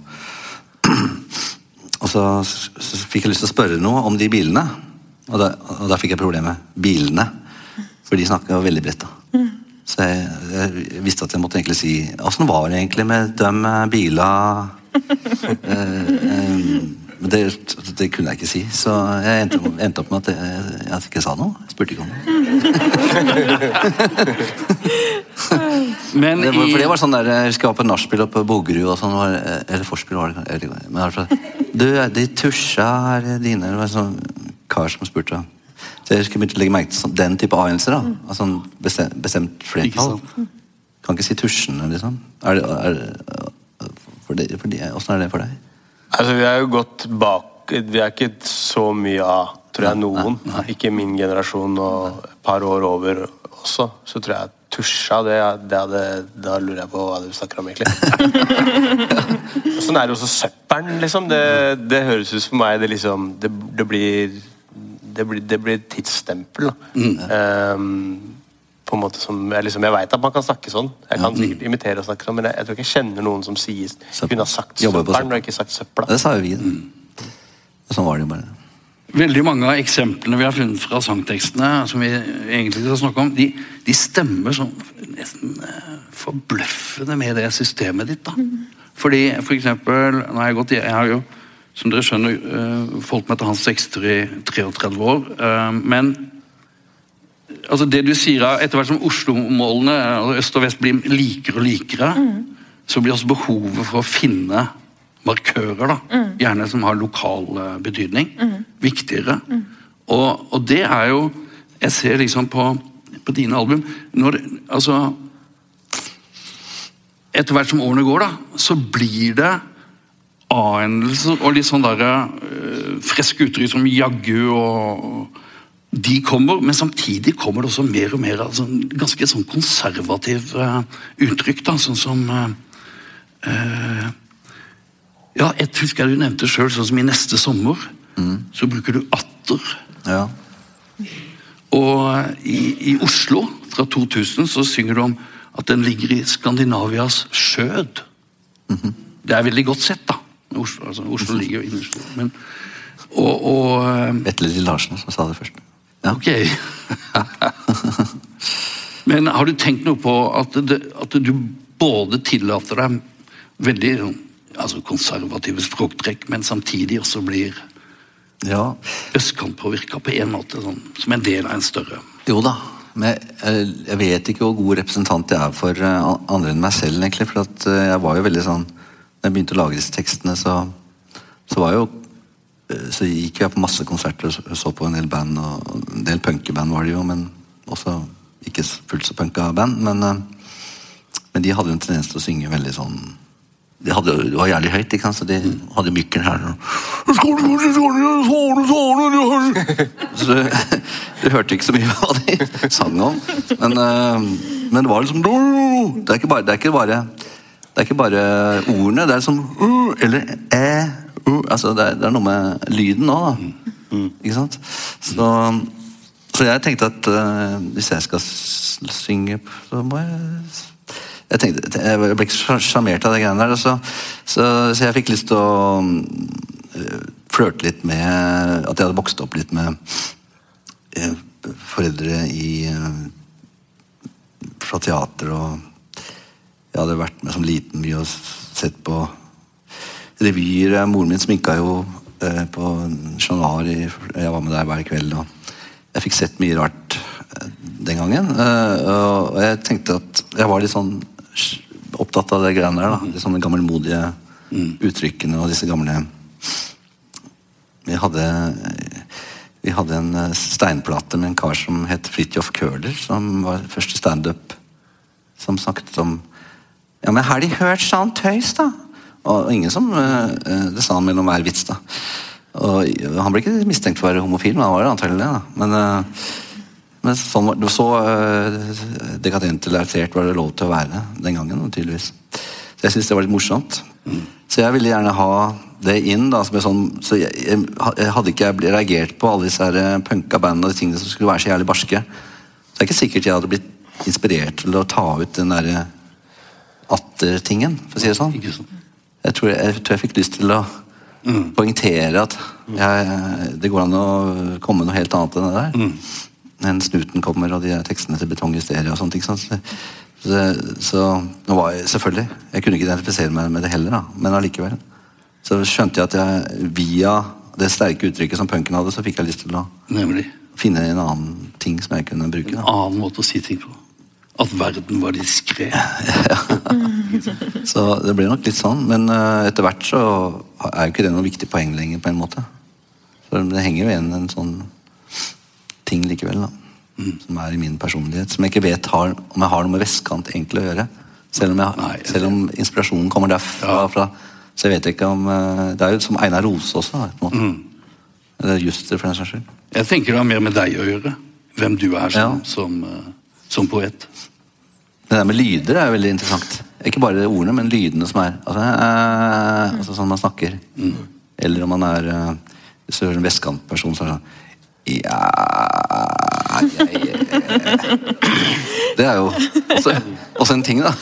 *clears throat* og så, så, fikk jeg lyst til å spørre noe om de bilene. Og da, og da fikk jeg problemet bilene. For de snakka veldig bredt. da. Så jeg, jeg, visste at jeg måtte egentlig si Åssen var det egentlig med de bilene eh, *laughs* eh, men det, det, kunne jeg ikke si, så jeg endte, endte opp med at jeg, jeg, ikke sa noe. Jeg spurte ikke om det. *laughs* Men det var, for det var sånn der, Jeg husker jeg var på nachspiel på Bogerud og sånn, eller forspill var det eller, men, Du, de tusja er dine Det var en sånn kar som spurte. Så jeg husker begynte å legge merke til sånn, den type avgjørelser. da, altså bestemt, bestemt flertall. Kan ikke si tusjene, liksom. Er det, er, for det, for de, hvordan er det for deg? Altså, Vi er jo gått bak Vi er ikke så mye av, tror jeg, noen. Nei, nei. Ikke min generasjon og et par år over også. Så tror jeg tusja, det, det hadde, Da lurer jeg på hva du snakker om, egentlig. *laughs* sånn er det også søppelen, liksom. Det, det, høres ut for meg det liksom Det, det blir det blir, det blir et tidsstempel. Mm. Um, på en måte som Jeg, liksom, jeg vet at man kan snakke sånn. Jeg kan sikkert imitere og snakke sånn, men jeg, jeg tror ikke jeg kjenner noen som sier kunne ha sagt søppelen og ikke sagt søpla. Det sa jo vi. Mm. Sånn var det jo bare. Veldig mange av eksemplene vi har funnet fra sangtekstene, som vi egentlig skal snakke om, de, de stemmer sånn nesten uh, forbløffende med det systemet ditt. da. Mm. Fordi for eksempel, nå har jeg, gått, jeg har jo, som dere skjønner, uh, folk med til hans sekster i 33 år. Uh, men altså det du sier Etter hvert som Oslo-målene altså øst og vest blir likere og likere, mm. så blir også behovet for å finne markører, da, mm. gjerne som har lokal betydning, mm. viktigere. Og, og, det er jo Jeg ser liksom på, på dine album når, altså, Etter hvert som årene går, da, så blir det A-endelser og litt sånn der, uh, friske uttrykk som jaggu og de kommer, men samtidig kommer det også mer og mer altså, ganske sånn konservativ uh, uttrykk. da, Sånn som uh, Ja, jeg husker du nevnte sjøl, sånn som i neste sommer, mm. så bruker du atter. Ja. Og i, i, Oslo fra 2000 så synger du om at den ligger i Skandinavias skjød. Mm -hmm. Det er veldig godt sett, da. Oslo, altså, Oslo ligger jo Oslo. Men, og, og Vetle Larsen som sa det først. Ja. Ok. Men har du tenkt noe på at, det, at du både tillater deg veldig altså konservative språktrekk, men samtidig også blir ja. østkantpåvirka på en måte, sånn, som en del av en større Jo da, men jeg, jeg vet ikke hvor god representant jeg er for eh, andre enn meg selv, egentlig. For eh, jeg var jo veldig sånn Da jeg begynte å lage disse tekstene, så, så jo Eh, så gikk jeg på masse konserter og så på en del band. og En del punkeband var det jo, men også ikke fullt så punka band. Men, eh, men, de hadde jo en tendens til å synge veldig sånn de hadde, Det var jævlig høyt, ikke sant? så de hadde mykken her. Så du, du hørte ikke så mye hva de sang om. Men, eh, men det var liksom Det er ikke bare, det er ikke bare, det er ikke bare ordene. Det er sånn Eller æ, uh, altså det, er, det, er, noe med lyden òg, da. Mm. Ikke sant? Så, så, jeg tenkte at uh, hvis jeg skal synge, så må jeg jeg, tenkte, jeg ble ikke sjarmert av de greiene der. Så, så, så, jeg fikk lyst til å uh, flørte litt med At jeg hadde vokst opp litt med uh, foreldre i fra teater og Jeg hadde vært med som liten mye og sett på revyer. Moren min sminka jo eh, på Chat Jeg var med der hver kveld. og Jeg fikk sett mye rart eh, den gangen. Eh, og jeg tenkte at jeg var litt sånn opptatt av det greiene der. da, De sånne gammelmodige mm. uttrykkene og disse gamle Vi hadde vi hadde en steinplate med en kar som het Fridtjof Køhler, som var første standup som snakket om Ja, men har de hørt sånn tøys, da? Og ingen som eh, Det sa han mellom hver vits, da. Og Han ble ikke mistenkt for å være homofil, men han var antagelig det. da. Men, Uh, men sånn var, så dekadent eller artert var det lov til å være den gangen. tydeligvis. Så jeg syns det var litt morsomt. Mm. Så jeg ville gjerne ha det inn. da, sånn, så jeg, jeg, Hadde ikke jeg reagert på alle disse her punka bandene og de tingene som skulle være så jævlig barske, så det er ikke sikkert jeg hadde blitt inspirert til å ta ut den derre atter-tingen, for å si det sånn. Jeg tror jeg, jeg, tror jeg fikk lyst til å mm. poengtere at jeg, det går an å komme noe helt annet enn det der. Mm. Enn snuten kommer, og de tekstene til betonghysteria og sånt. ikke sant? Så, så, så nå var jeg, selvfølgelig Jeg kunne ikke identifisere meg med det heller, da, men allikevel. Så skjønte jeg at jeg via det sterke uttrykket som punken hadde, så fikk jeg lyst til å Nemlig. finne en annen ting som jeg kunne bruke. Da. En annen måte å si ting på. At verden var diskré. *laughs* Ja. så det ble nok litt sånn. Men uh, etter hvert så er jo ikke det noe viktig poeng lenger, på en måte. Så det henger jo igjen en sånn ting likevel, da. Mm. Som er i min personlighet. Som jeg ikke vet har, om jeg har noe med vestkant egentlig å gjøre. Selv om, jeg, Nei, selv om inspirasjonen kommer derfra. Ja. Så jeg vet ikke om uh, Det er jo som Einar Rose også, på en måte. Mm. Eller Juster, for den saks skyld. Jeg tenker det har mer med deg å gjøre. Hvem du er som, ja. som, uh, som poet. Det der med lyder er veldig interessant. Ikke bare ordene, men lydene som er. Altså, eh, altså sånn man snakker. Mm. Eller om man er eh, Hvis du hører en vestkantperson, så er det sånn ja, ja, ja, Det er jo også, også en ting, da. *laughs*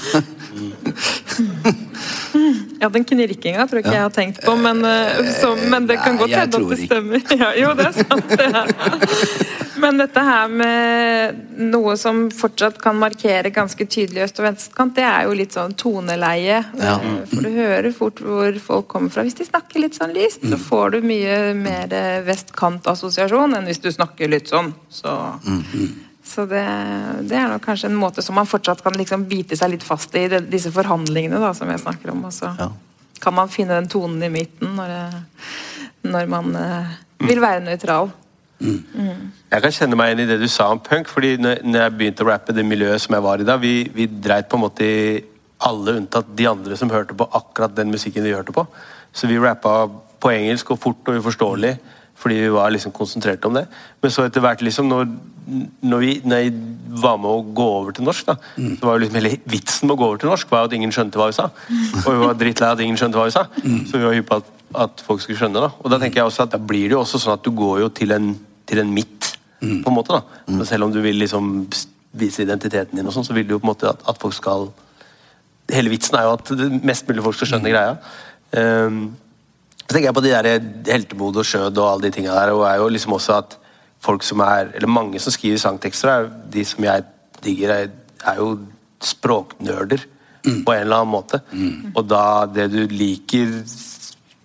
Ja, den knirkinga tror jeg ikke ja. jeg har tenkt på, men, eh, så, men det kan godt hende at det stemmer. *laughs* Ja, jo, det er sant. Det. Men dette her med noe som fortsatt kan markere ganske tydelig øst- og venstrekant, det er jo litt sånn toneleie. Ja. For du hører fort hvor folk kommer fra. Hvis de snakker litt sånn lyst, så mm. får du mye mer vestkantassosiasjon enn hvis du snakker litt sånn. Så, mm. Så det, det, er nok kanskje en måte som man fortsatt kan liksom bite seg litt fast i, disse forhandlingene da, som jeg snakker om. Og så ja. kan man finne den tonen i midten når, når man eh, vil være nøytral. Mm. Jeg kan kjenne meg igjen i det du sa om punk. fordi når, jeg begynte å rappe det miljøet som jeg var i da, vi, vi dreit på en måte i alle unntatt de andre som hørte på akkurat den musikken vi hørte på. Så vi rappa på engelsk og fort og uforståelig Fordi vi var liksom konsentrert om det. Men så etter hvert, liksom, når, når, vi, når jeg var med å gå over til norsk, da, mm. så var jo liksom hele vitsen med å gå over til norsk var at ingen skjønte hva vi sa. Og vi var drittlei at ingen skjønte hva vi sa. Mm. Så vi var hypp på at, at, folk skulle skjønne. da. Og da tenker jeg også at da blir det jo også sånn at du går jo til en, til en midt, mm. på en måte. da. Mm. Selv om du vil liksom vise identiteten din, og sånn, så vil du jo på en måte at, at folk skal Hele vitsen er jo at mest mulig folk skal skjønne greia. Um, så tenker jeg på de der heltemod og skjød og alle de tinga der. og er jo liksom også at folk som er, eller Mange som skriver sangtekster, er, de som jeg digger, er, er jo språknerder mm. på en eller annen måte. Mm. Og da det du liker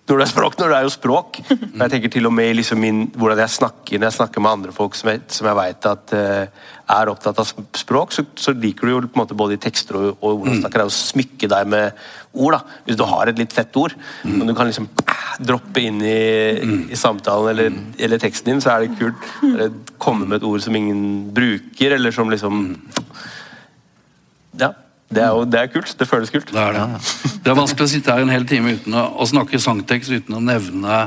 når det er språk, når det er jo språk. Og *laughs* jeg tenker til og med liksom min, hvordan jeg snakker når jeg snakker med andre folk som jeg, som jeg vet at uh, er opptatt av språk, så, så, liker du jo på en måte både i tekster og, og hvordan snakker, det er å smykke deg med ord. da. Hvis du har et litt fett ord, mm. og du kan liksom uh, droppe inn i, mm. i samtalen eller, mm. eller, teksten din, så er det kult. Eller komme med et ord som ingen bruker, eller som liksom Ja. Det er jo det er kult. Det føles kult. Det er, det. det er vanskelig å sitte her en hel time uten å, å snakke sangtekst uten å nevne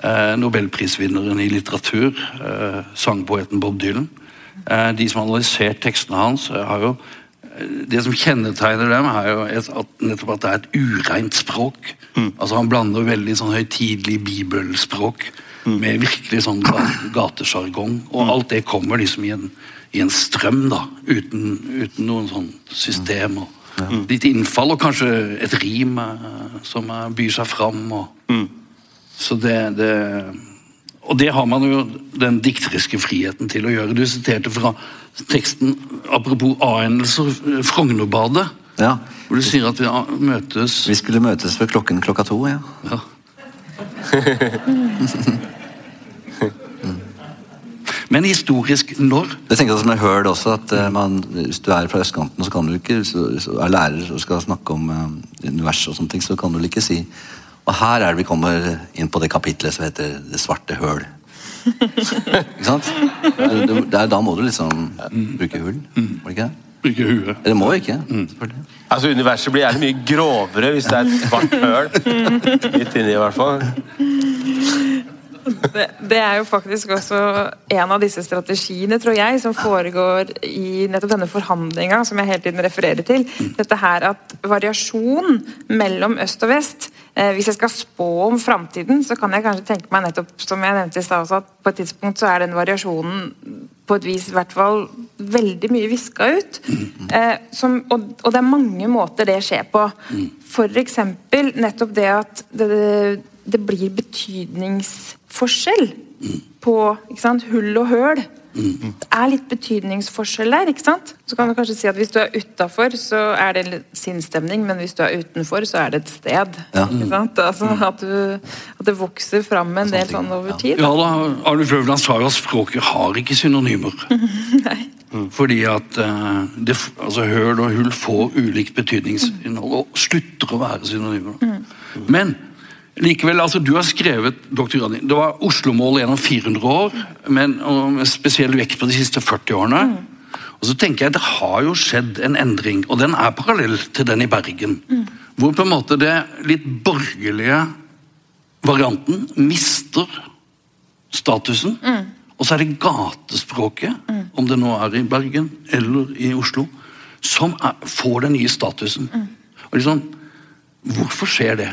eh, nobelprisvinneren i litteratur, eh, sangpoeten Bob Dylan. Eh, de som har analysert tekstene hans, eh, har jo eh, det som kjennetegner dem, er jo et, at, nettopp at det er et ureint språk. Mm. Altså Han blander veldig sånn høytidelig bibelspråk mm. med virkelig sånn gatesjargong. Og mm. alt det kommer liksom i en i en strøm, da, uten, uten noen sånn system. og ja. Litt innfall og kanskje et rim eh, som byr seg fram. Og, mm. Så det, det, Og det har man jo den dikteriske friheten til å gjøre. Du siterte fra teksten apropos A-endelser, Frognerbadet. Ja. Hvor du sier at vi møtes Vi skulle møtes ved klokken klokka to, ja. ja. *laughs* Men historisk når? Jeg tenker som jeg hørte også, at uh, man, Hvis du er fra østkanten og så kan du ikke, hvis er lærer og skal snakke om universet og sånne ting, så kan du ikke si Og her er det vi kommer inn på det kapitlet som heter 'Det svarte høl'. *laughs* ikke sant? Der, da må du liksom bruke hull. Mm. Må du ikke Bruke huet. Eller må ikke. Mm. Altså Universet blir gjerne mye grovere hvis det er et svart høl *laughs* midt inni, i hvert fall. Det, det, er jo faktisk også en av disse strategiene, tror jeg, som foregår i nettopp denne forhandlinga som jeg hele tiden refererer til. Dette her at variasjon mellom øst og vest eh, Hvis jeg skal spå om framtiden, så kan jeg kanskje tenke meg nettopp, som jeg nevnte i stad, at på et tidspunkt så er den variasjonen på et vis i hvert fall veldig mye viska ut. Eh, som, og, og, det er mange måter det skjer på. F.eks. nettopp det at det, det blir betydningsforskjell på sant, hull og høl. Det er litt betydningsforskjell der. ikke sant? Så kan du kanskje si at Hvis du er utafor, så er det en sinnsstemning, men hvis du er utenfor, så er det et sted. Ja. ikke sant? Altså at, du, at, det vokser fram en del sånn over tid. Ja da, Arnulf Frøvland sa jo at språket har ikke synonymer. *laughs* Nei. Fordi at uh, det, altså, høl og hull får ulikt betydningsinnhold og slutter å være synonymer. Mm. Men Likevel, altså Du har skrevet doktorgraden din. Det var Oslo-mål gjennom 400 år, men med spesiell vekt på de siste 40 årene. Mm. Og så tenker jeg Det har jo skjedd en endring, og den er parallell til den i Bergen. Mm. Hvor på en måte det litt borgerlige varianten mister statusen. Mm. Og så er det gatespråket, mm. om det nå er i Bergen eller i Oslo, som er, får den nye statusen. Mm. Og liksom, Hvorfor skjer det?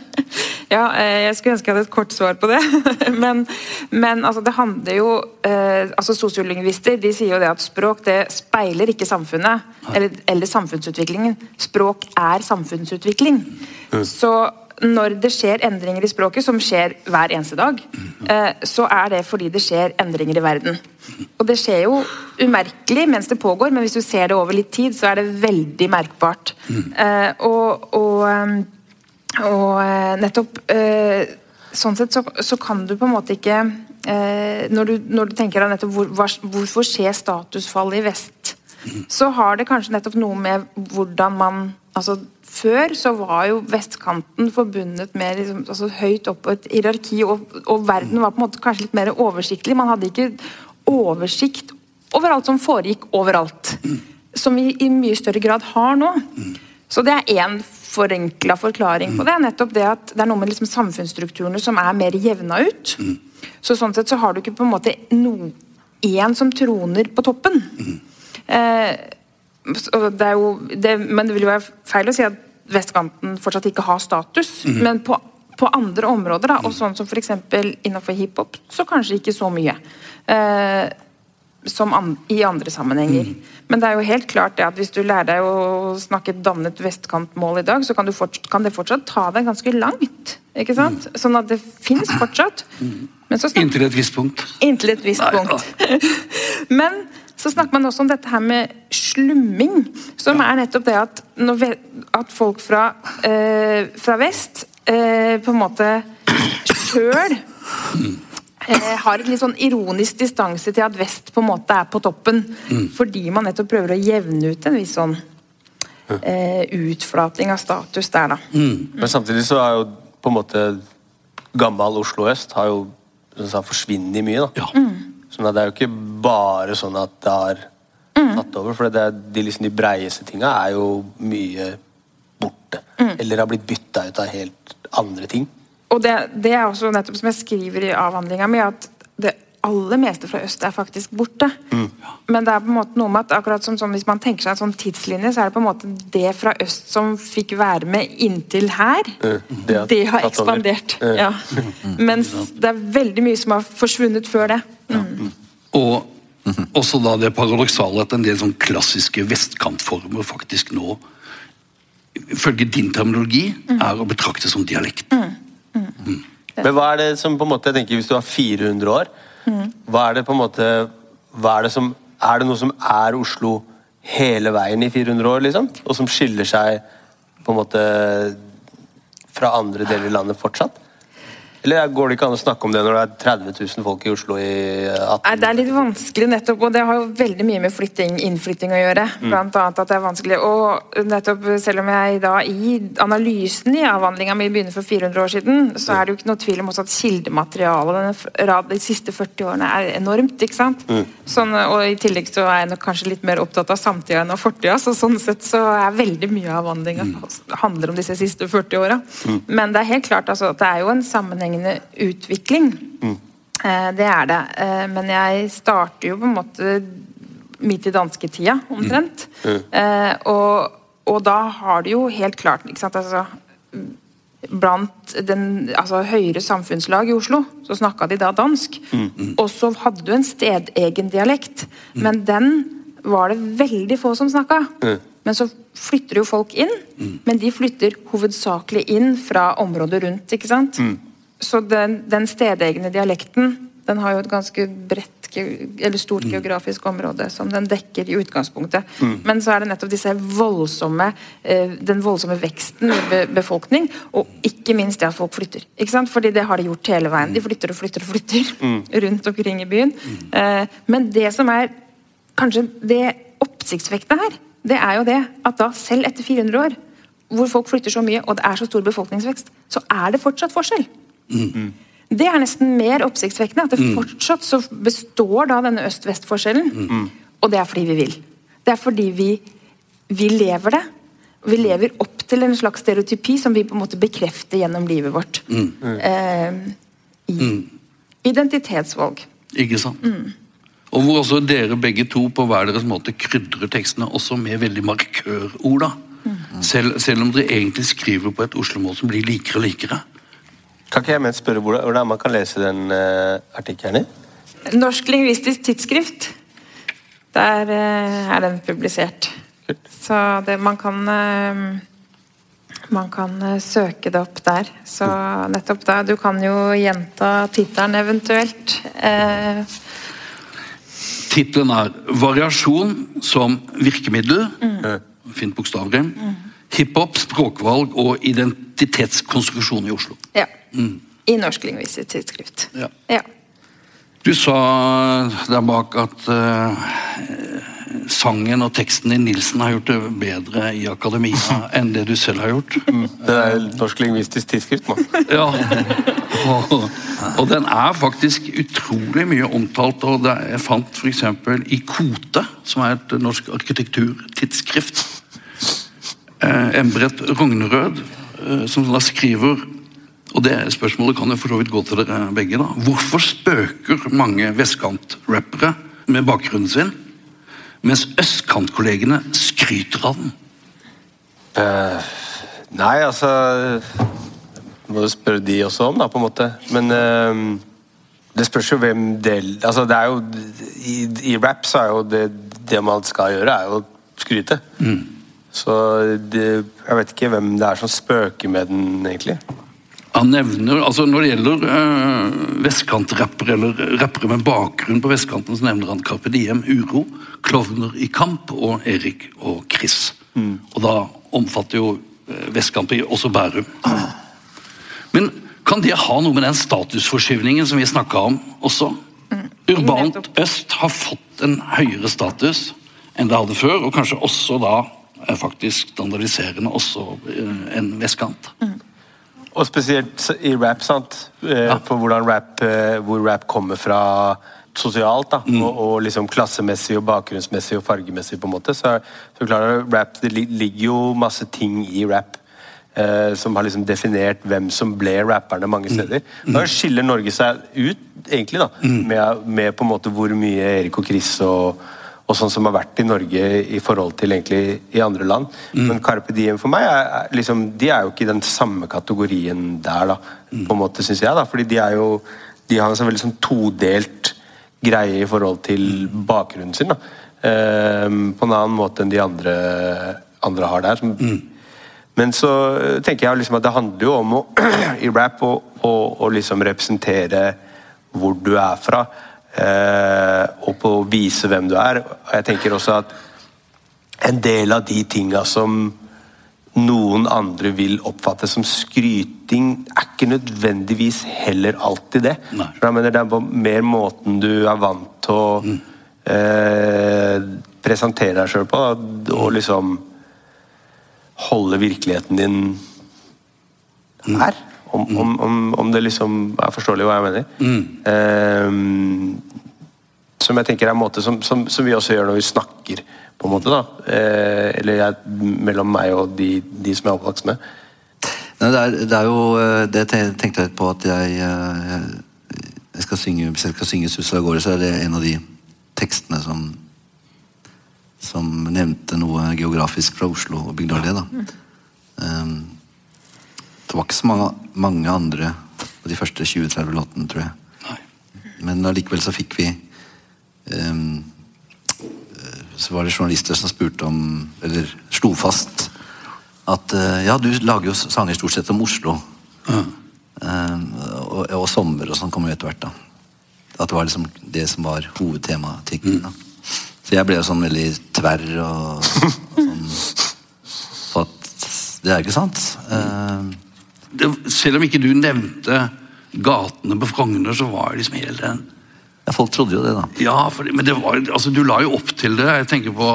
*laughs* ja, eh, jeg skulle ønske jeg hadde et kort svar på det. *laughs* men, men altså, det handler jo eh, altså Sosiolingvister de sier jo det at språk det speiler ikke samfunnet eller, eller samfunnsutviklingen. Språk er samfunnsutvikling. Mm. Så når det skjer endringer i språket, som skjer hver eneste dag, eh, så er det fordi det skjer endringer i verden. Og det skjer jo umerkelig mens det pågår, men hvis du ser det over litt tid, så er det veldig merkbart. Eh, og, og, eh, og nettopp Sånn sett så, så, kan du på en måte ikke når du, når du tenker deg nettopp hvor, hvorfor skjer statusfallet i vest, så har det kanskje nettopp noe med hvordan man altså før så var jo vestkanten forbundet med liksom, altså høyt opp et hierarki, og, og, verden var på en måte kanskje litt mer oversiktlig. Man hadde ikke oversikt over alt som foregikk overalt. Som vi i mye større grad har nå. Så det er én forenkla forklaring på det. Nettopp det at det er noe med liksom samfunnsstrukturene som er mer jevna ut. Så sånn sett så har du ikke på en måte noen én som troner på toppen. Eh, det er jo, det, men det vil jo være feil å si at vestkanten fortsatt ikke har status. Mm. Men på, på, andre områder, da, og sånn som f.eks. innenfor hiphop, så kanskje ikke så mye. Eh, som an, i andre sammenhenger. Mm. Men det er jo helt klart det at hvis du lærer deg å snakke et dannet vestkantmål i dag, så kan, kan det fortsatt ta deg ganske langt. ikke sant? Mm. Sånn at det fins fortsatt. Mm. inntil et visst punkt. Inntil et visst punkt. *laughs* Men så snakker man også om dette her med slumming, som ja. er nettopp det at, at folk fra, eh, fra vest eh, på en måte sjøl mm eh, har et litt sånn ironisk distanse til at vest på en måte er på toppen. Mm. Fordi man nettopp prøver å jevne ut en viss sånn eh, utflating av status der, da. Mm. Men samtidig så er jo på en måte gammel Oslo øst har jo sånn, forsvunnet mye, da. Ja. Mm. Sånn at det er jo ikke bare sånn at det har mm. tatt over. For det er, de, liksom, de breieste tinga er jo mye borte. Mm. Eller har blitt bytta ut av helt andre ting og det, det, er også nettopp som jeg skriver i avhandlinga mi, at det aller meste fra øst er faktisk borte. Mm. Men det er på en måte noe med at akkurat som sånn, hvis man tenker seg en sånn tidslinje, så er det på en måte det fra øst som fikk være med inntil her, mm. det, det, har ekspandert. Mm. Ja. Mens det er veldig mye som har forsvunnet før det. Mm. Og også da det paradoksale at en del sånn klassiske vestkantformer faktisk nå, ifølge din terminologi, mm. er å betrakte som dialekt. Mm. Mm. Men hva er det som på en måte, jeg tenker Hvis du har 400 år, mm. hva er det på en måte hva er det som Er det noe som er Oslo hele veien i 400 år, liksom? Og som skiller seg på en måte fra andre deler i landet fortsatt? Eller går det ikke an å snakke om det når det er 30 000 folk i Oslo i 18 Nei, Det er litt vanskelig, nettopp, og det har jo veldig mye med flytting, innflytting å gjøre. Mm. Blant annet at det er vanskelig. Og nettopp, selv om jeg da i analysen i avhandlinga mi begynner for 400 år siden, så er det jo ikke noe tvil om også at kildematerialet de siste 40 årene er enormt. ikke sant? Mm. Sånn, og i tillegg så er jeg nok kanskje litt mer opptatt av samtida enn av fortida, så sånn sett så er veldig mye av avhandlinga mm. handler om disse siste 40 åra. Mm. Men det er helt klart altså, at det er jo en sammenheng sammenhengende utvikling. Mm. Eh, det er det. Eh, men jeg starter jo på en måte midt i dansketida, omtrent. Mm. Mm. Og, og, da har det jo helt klart ikke sant, altså, Blant den altså, høyere samfunnslag i Oslo så snakka de da dansk. Mm. mm. Og så hadde du en stedegen dialekt, mm. men den var det veldig få som snakka. Men så flytter jo folk inn, men de flytter hovedsakelig inn fra området rundt. ikke sant? Mm så den, den stedegne dialekten den har jo et ganske bredt eller stort mm. geografisk område som den dekker i utgangspunktet. Mm. Men så er det nettopp disse voldsomme eh, den voldsomme veksten i befolkning, og ikke minst det at folk flytter. Ikke sant? Fordi det har de gjort hele veien. De flytter og flytter og flytter *laughs* mm. rundt omkring i byen. Mm. Eh, men det som er kanskje det oppsiktsvekkende her, det er jo det at da, selv etter 400 år, hvor folk flytter så mye, og det er så stor befolkningsvekst, så er det fortsatt forskjell. Mm. Det er nesten mer oppsiktsvekkende. At det mm. fortsatt så består da denne øst-vest-forskjellen. Mm. Og det er fordi vi vil. Det er fordi vi, vi lever det. Vi lever opp til en slags stereotypi som vi på en måte bekrefter gjennom livet vårt. Mm. Eh, I mm. identitetsvalg. Ikke sant. Mm. Og hvor også dere begge to på hver deres måte krydrer tekstene også med veldig markørord. da. Sel, selv, om dere egentlig skriver på et oslo-mål som blir likere og likere. Kan ikke jeg spørre hvordan man kan lese den uh, artikkelen? Norsk lingvistisk tidsskrift. Der uh, er den publisert. Kult. Så det, man kan uh, man kan søke det opp der. Så nettopp da Du kan jo gjenta tittelen eventuelt. Eh. Tittelen er 'Variasjon som virkemiddel'. Mm. Fint bokstavrim. Mm. Hiphop, språkvalg og identitetskonstruksjon i Oslo. Ja. Mm. I Norsk lingvistisk tidsskrift. Ja. ja. Du sa der bak at uh, sangen og teksten i Nilsen har gjort det bedre i akademia *laughs* enn det du selv har gjort. Mm. Det er Norsk lingvistisk tidsskrift, nå. *laughs* ja. Og, og, den er faktisk utrolig mye omtalt. og det, Jeg fant f.eks. i Kote, som er et norsk arkitekturtidsskrift, eh, Embret Rognerød, eh, som da skriver Og det spørsmålet kan jo for så vidt gå til dere begge. da. Hvorfor spøker mange vestkantrappere med bakgrunnen sin, mens østkantkollegene skryter av den? Uh, nei, altså Må du spørre de også om, da, på en måte. Men uh, det spørs jo hvem del Altså, det er jo I, i rap så er jo det, det man skal gjøre, er jo skryte. Mm. Så det, jeg vet ikke hvem det er som spøker med den, egentlig. Han nevner, altså Når det gjelder øh, vestkantrappere eller rappere med bakgrunn på vestkanten, så nevner han Carpe Diem, Uro, Klovner i kamp og Erik og Chris. Mm. Og da omfatter jo øh, også Bærum. Men kan det ha noe med den statusforskyvningen som vi snakka om også? Mm. Urbant øst har fått en høyere status enn det hadde før, og kanskje også da er faktisk standardiserende også en vestkant. vestkant. Og spesielt i rap, sant. Eh. For hvordan rap, eh, hvor rap kommer fra sosialt, da. Mm. Og, og, liksom klassemessig og bakgrunnsmessig og fargemessig, på en måte. Så, så klart, rap, Det ligger jo masse ting i rap. Eh, som har liksom definert hvem som ble rapperne mange mm. steder. Mm. Da skiller Norge seg ut, egentlig, da. Mm. Med, med, på en måte hvor mye Erik og Chris og og sånn som har vært i Norge i forhold til egentlig i andre land. Mm. Men Carpe Diem for meg er, liksom, de er jo ikke i den samme kategorien der, da, mm. på en måte, syns jeg. da, fordi de er jo de har en sånn veldig sånn todelt greie i forhold til bakgrunnen sin. da, eh, På en annen måte enn de andre, andre har der. Som, mm. Men så tenker jeg liksom at det handler jo om å, *clears throat* i rap å liksom representere hvor du er fra. Eh, og på å vise hvem du er. Og jeg tenker også at en del av de tinga som noen andre vil oppfatte som skryting, er ikke nødvendigvis heller alltid det. Mener, det er mer måten du er vant til å mm. eh, presentere deg sjøl på, og liksom holde virkeligheten din mm. her. Om, om, om, om, det liksom er forståelig hva jeg mener. Mm. Um, som jeg tenker er en måte som, som, som, vi også gjør når vi snakker, på en måte. da. Eh, eller jeg, mellom meg og de, de som jeg er oppvokst med. Nei, det, er, det, er, jo eh, Det tenkte jeg på at jeg, eh, jeg skal synge, Hvis jeg skal synge 'Sussa av gårde', så er det en av de tekstene som som nevnte noe geografisk fra Oslo og Bygdøy. Mm. Um, det var ikke så mange, mange andre på de første 20-30 låtene, tror jeg. Nei. Men allikevel så fikk vi um, Så var det journalister som spurte om Eller slo fast at uh, ja, du lager jo sanger stort sett om Oslo. Mm. Um, og, og, sommer og sånn kom jo etter hvert, da. At det var liksom det som var hovedtematikken. Mm. Så jeg ble jo sånn veldig tverr og, og sånn *laughs* at det er ikke sant. Uh, det, selv om ikke du nevnte gatene på Frogner, så var det liksom hele den ja, Folk trodde jo det, da. Ja, for, men det var, altså, du la jo opp til det. Jeg tenker på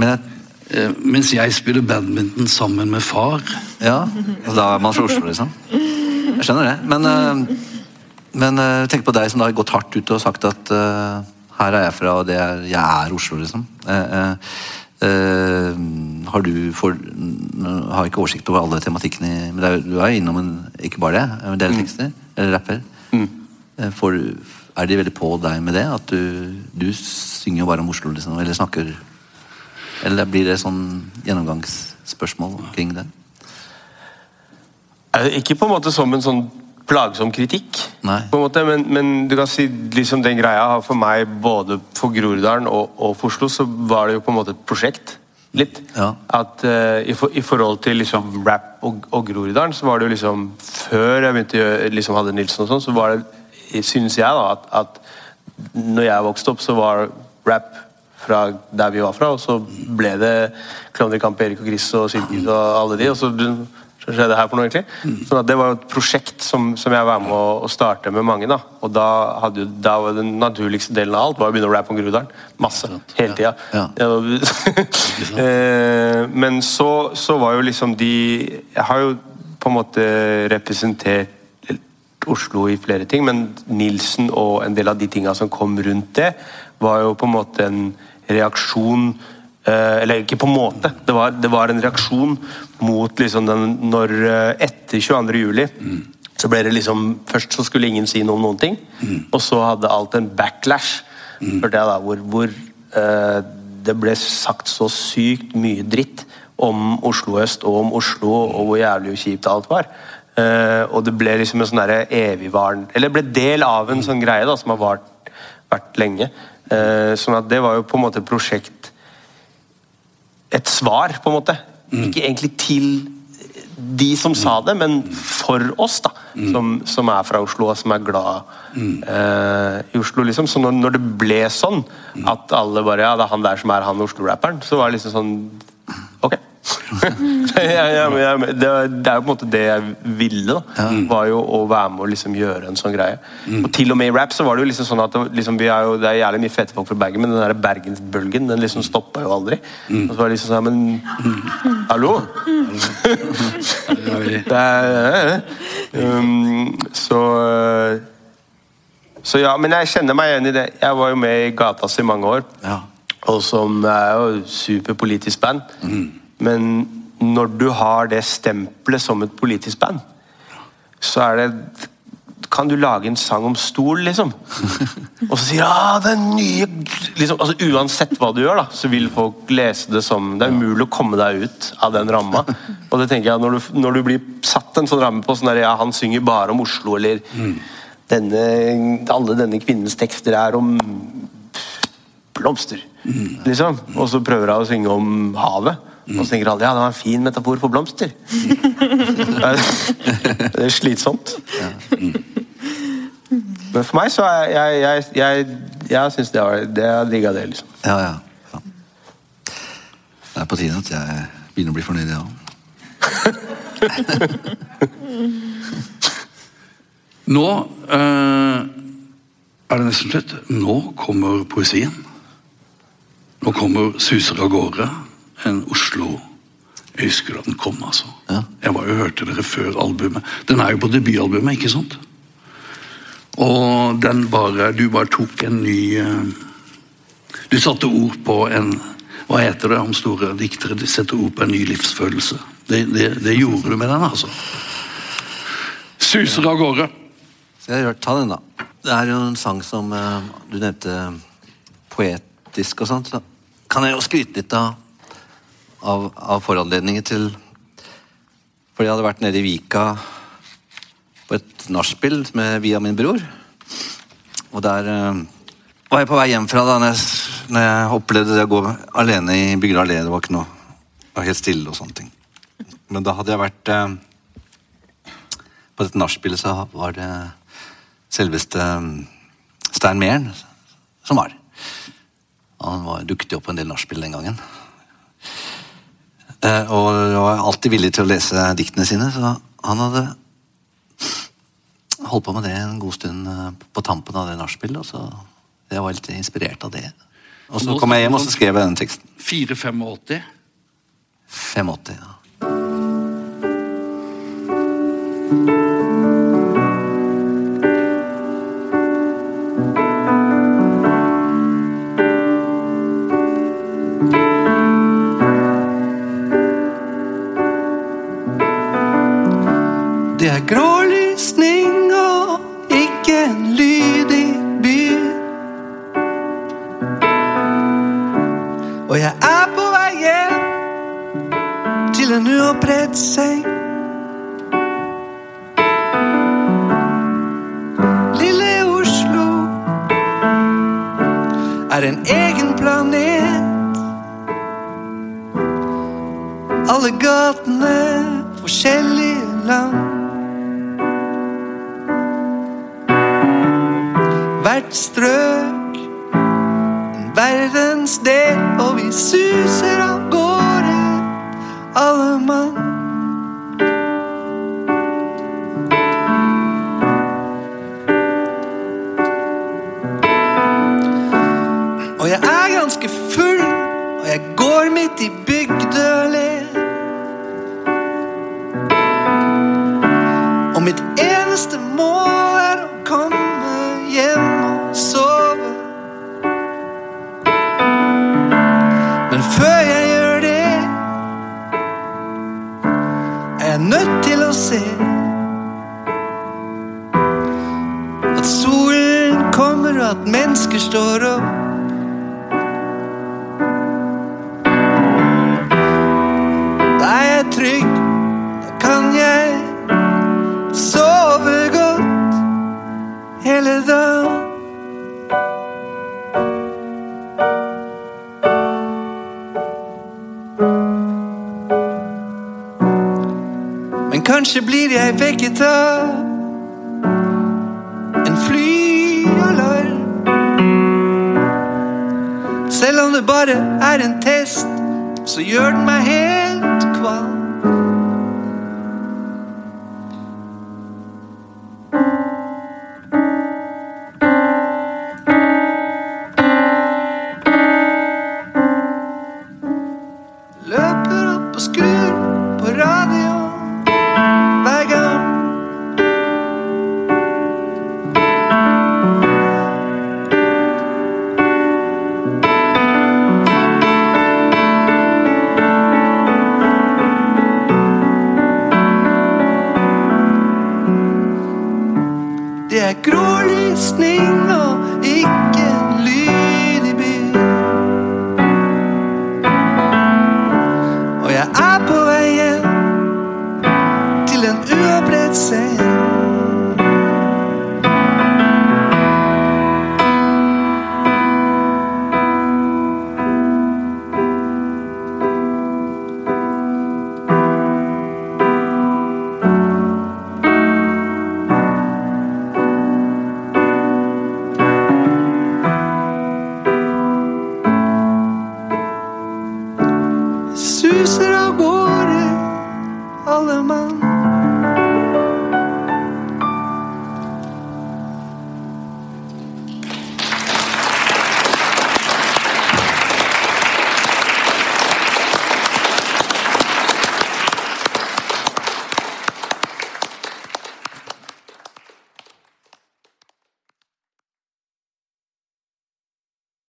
men jeg, eh, Mens jeg spiller badminton sammen med far. Ja, og da er man fra Oslo, liksom. Jeg skjønner det. Men, eh, men eh, tenk på deg som da har gått hardt ut og sagt at uh, her er jeg fra, og er, jeg er Oslo, liksom. Eh, Uh, har du for, har ikke oversikt over alle tematikkene Men er, du er innom en, ikke bare det, en del mm. tekster? Mm. Eller rapper. Mm. Uh, for, er de veldig på deg med det? At du, du synger jo bare om Oslo, liksom? Eller snakker Eller blir det sånn gjennomgangsspørsmål omkring det? Ikke på en måte som en sånn plagsom kritikk, på en måte, men, men, du kan si liksom den greia for meg, både for Groruddalen og, og for Oslo, så var det jo på en måte et prosjekt. Litt. Ja. At uh, i, for, i, forhold til liksom rap og, og Groruddalen, så var det jo liksom Før jeg begynte å liksom hadde Nilsen og sånn, så var det, syns jeg, da, at, at når jeg vokste opp, så var rap fra der vi var fra, og så ble det Klovner kamp, Erik og Chris og Sylkis og alle de. og så hva skjedde her for noe, egentlig? Mm. Sånn det var et prosjekt som, som jeg var med å, å starte med mange. da. Og da, hadde, da var Den naturligste delen av alt var å begynne å rappe om Groruddalen. Masse. Hele tida. Ja. Ja. *laughs* Eh, men så, så, var jo liksom de Jeg har jo på en måte representert Oslo i flere ting, men Nilsen og en del av de tinga som kom rundt det, var jo på en måte en reaksjon eller ikke på en måte. Det var, det var en reaksjon mot liksom den Når eh, etter 22. juli mm. så ble det liksom, Først så skulle ingen si noe om noen ting, mm. og så hadde alt en backlash. Mm. Det da, hvor, hvor uh, det ble sagt så sykt mye dritt om Oslo øst og om Oslo, og hvor jævlig kjipt alt var. Uh, og det ble liksom en sånn evigvarende Eller ble del av en sånn greie da, som har vært, vært lenge. Uh, sånn at det var jo på en måte prosjekt Et svar, på en måte. Mm. Ikke egentlig til de som sa det, men for oss, da. Mm. Som, som, er fra Oslo, og som er glad mm. uh, i Oslo, liksom. Så når, når, det ble sånn at alle bare Ja, det er han der som er han Oslo-rapperen, så var det liksom sånn Ok jeg, jeg, jeg, det, det, er jo på en måte det jeg ville. da, var jo Å være med og liksom gjøre en sånn greie. Mm. Og Til og med i rap så var det jo liksom sånn at det, liksom, vi er jo, det er jævlig mye fete folk fra Bergen, men den der bergensbølgen den liksom stoppa jo aldri. Mm. Og så var det liksom sånn Men mm. hallo! *laughs* det er, um, så Så ja, men jeg kjenner meg igjen i det. Jeg var jo med i Gatas i mange år. Ja. Og som er jo superpolitisk band. Mm. Men når du har det stempelet som et politisk band, så er det kan du lage en sang om stol, liksom? Og så sier ah, den nye liksom, altså, Uansett hva du gjør, da, så vil folk lese det som Det er umulig å komme deg ut av den ramma. Og det tenker jeg, Når du, når du blir satt en sånn ramme på sånn der, ja, han synger bare om Oslo, eller mm. denne, alle denne kvinnens tekster er om blomster, liksom. Og så prøver hun å synge om havet. Og så tenker alle ja, det var en fin metafor for blomster. *laughs* det er slitsomt. Men for meg så er jeg Jeg, jeg, jeg syns det var det Jeg digga det, liksom. Ja, ja, ja. Det er på tide at jeg begynner å bli fornøyd, jeg ja. *laughs* Nå øh, er det nesten slutt. Nå kommer poesien. Nå kommer 'Suser av gårde' enn Oslo. Jeg husker da den kom, altså. Ja. Jeg var jo hørte dere før albumet. Den er jo på debutalbumet, ikke sant? Og den bare Du bare tok en ny uh, Du satte ord på en Hva heter det om store diktere? De setter ord på en ny livsfølelse. Det, det, det gjorde du med den, altså. Suser av gårde. Ta den, da? Det er jo en sang som uh, du nevnte poetisk og sånt. Så kan jeg jo skryte litt av av, av foranledninger til Fordi jeg hadde vært nede i Vika på et nachspiel via min bror. Og der uh, var jeg på vei hjem fra da når jeg, når jeg opplevde det å gå alene i Bygdøy allé. Det var ikke noe det var helt stille og sånne ting. Men da hadde jeg vært uh, På dette nachspielet så var det selveste um, Stein Mehren som var. Han var, dukket opp på en del nachspiel den gangen. Eh, og var alltid villig til å lese diktene sine, så han hadde holdt på med det en god stund eh, på tampen av det nachspielet. Så jeg var litt inspirert av det. Og så kom jeg hjem og så skrev jeg den teksten. 485? 85, ja. Grålysning og ikke en lyd i byen. Og jeg er på vei hjem til en uopprett seng. Lille Oslo er en egen planet. Alle gatene forskjellige land. hvert strøk, en verdensdel, og vi suser av gårde, alle mann.